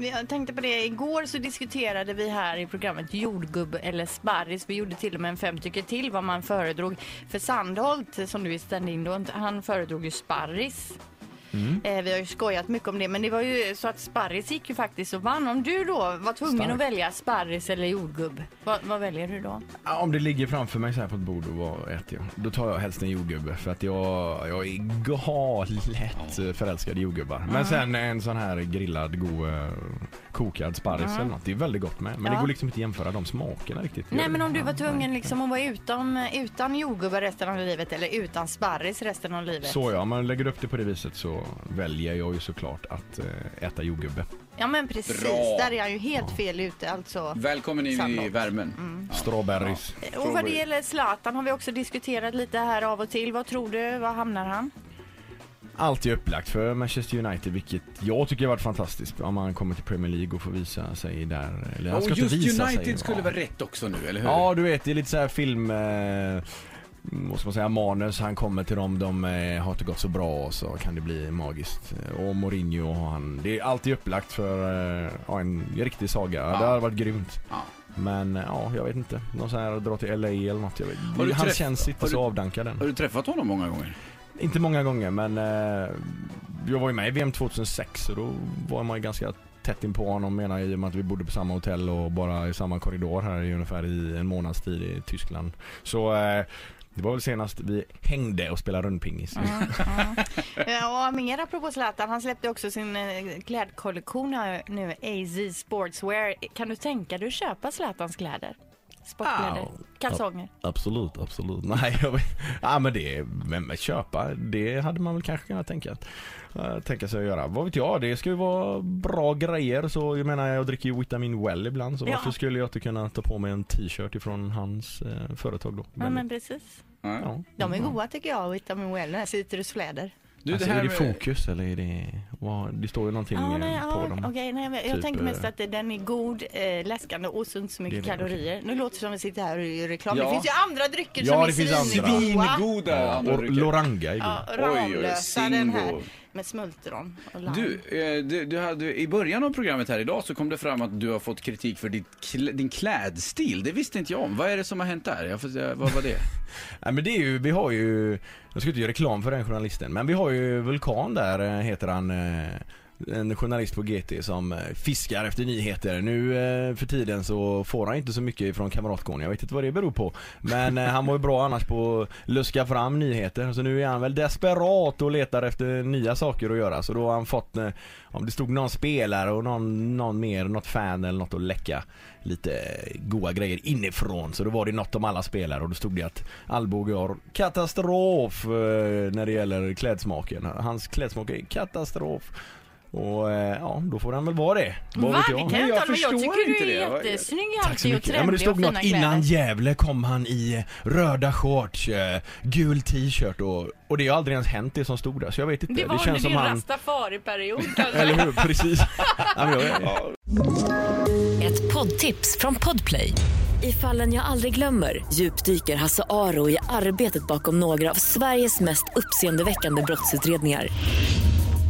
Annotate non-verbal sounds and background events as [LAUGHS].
Jag tänkte på det, igår så diskuterade vi här i programmet jordgubb eller sparris. Vi gjorde till och med en fem tycker till vad man föredrog. För Sandholt, som du är stand-in han föredrog ju sparris. Eh, vi har ju skojat mycket om det, men det var ju så att sparris gick ju faktiskt och vann. Om du då var tvungen Starkt. att välja sparris eller jordgubb, vad, vad väljer du då? Ja, Om det ligger framför mig så här på ett bord och vad äter jag? Då tar jag helst en jordgubbe för att jag, jag är galet förälskad i jordgubbar. Men sen en sån här grillad, god, eh, kokad sparris eller något. Det är väldigt gott med. Men Ja. det går liksom inte att jämföra de smakerna riktigt. Nej men om du var tvungen liksom att vara utan, utan jordgubbar resten av livet eller utan sparris resten av livet. Så ja, om man lägger upp det på det viset så väljer jag ju såklart att eh, äta jordgubbe. Ja men precis, Bra. där är han ju helt fel ute alltså. Välkommen in i Sandholt. värmen. Strawberries. Och vad det gäller Zlatan har vi också diskuterat lite här av och till. Vad tror du? Var hamnar han? Allt är upplagt för Manchester United vilket jag tycker har varit fantastiskt. Om man kommer till Premier League och får visa sig där. Eller han ska Och inte just visa United sig. skulle Ja. vara rätt också nu, eller hur? Ja, du vet, det är lite så här film... Eh, vad ska man säga, manus, han kommer till dem, de eh, har inte gått så bra och så kan det bli magiskt. Och Mourinho, han, det är alltid upplagt för eh, ja, en riktig saga. Ja. Det har varit grymt. Ja. Men eh, ja, jag vet inte. Någon sån här dra till LA eller något. Jag vet. Du Han känns inte har så du- avdankad än. Har du träffat honom många gånger? Inte många gånger men eh, jag var ju med i VM 2006 och då var man ju ganska tätt in på honom menar jag, i och med att vi bodde på samma hotell och bara i samma korridor här i ungefär i en månads tid i Tyskland. Så eh, det var väl senast vi hängde och spelade rundpingis. Ja, mer apropå Zlatan. Han släppte också sin eh, klädkollektion nu, AZ Sportswear. Kan du tänka dig att köpa Zlatans kläder? Sportkläder, Au. Kalsonger. Absolut, absolut. [LAUGHS] Nej, jag vet, ja men det, men köpa, det hade man väl kanske kunnat tänka, uh, tänka sig att göra. Vad vet jag, det ska ju vara bra grejer så jag menar jag dricker ju Vitamin Well ibland så Ja. varför skulle jag inte kunna ta på mig en t-shirt ifrån hans eh, företag då? Ja, men precis. Ja. De är goda tycker jag, Vitamin Well, den här citrusfläder. Du, alltså, det här är det med- fokus eller är det, vad, det står ju någonting Ja, eh, nej, på ja, dem. okej, nej, jag, jag Typ, tänker mest eh, att den är god, eh, läskande och så inte så mycket Det är det, kalorier. Nu låter det som att vi sitter här och gör reklam. Ja. Det finns ju andra drycker Ja, som det är svingoda. Svingoda Ja, andra och drycker. Loranga är god. Ja, Oj, oj, Ramlösa den här. Med smultron och lime. Du, eh, du, du hade, i början av programmet här idag så kom det fram att du har fått kritik för ditt, kl- din klädstil. Det visste inte jag om. Vad är det som har hänt där? Jag får, vad var det? [LAUGHS] Nej men det är ju, vi har ju, jag ska inte göra reklam för den journalisten, men vi har ju Vulkan där, eh, heter han, eh, en journalist på GT som eh, fiskar efter nyheter. Nu eh, för tiden så får han inte så mycket från Kamratgården, jag vet inte vad det beror på. Men eh, han var ju bra annars på att luska fram nyheter, så nu är han väl desperat och letar efter nya saker att göra. Så då har han fått, om det stod någon spelare och någon, någon mer, något fan eller något att läcka lite goa grejer inifrån. Så då var det något om alla spelare och då stod det att Alvbåge har katastrof när det gäller klädsmaken. Hans klädsmak är katastrof. Och eh, ja, då får han väl vara det. Vad Va? vet Det jag. kan jag jag inte hålla med. Jag förstår tycker inte du är det. jättesnygg Tack så alltid och mycket. Ja, men det stod och något fina innan kläder. Gävle kom han i eh, röda shorts, eh, gul t-shirt och, och det har aldrig ens hänt det som stod där så jag vet inte. Det var under känns som din han... rastafari-period [LAUGHS] kanske. Eller hur, precis. ja, men jag, Ett poddtips från Podplay. I fallen jag aldrig glömmer djupdyker Hasse Aro i arbetet bakom några av Sveriges mest uppseendeväckande brottsutredningar.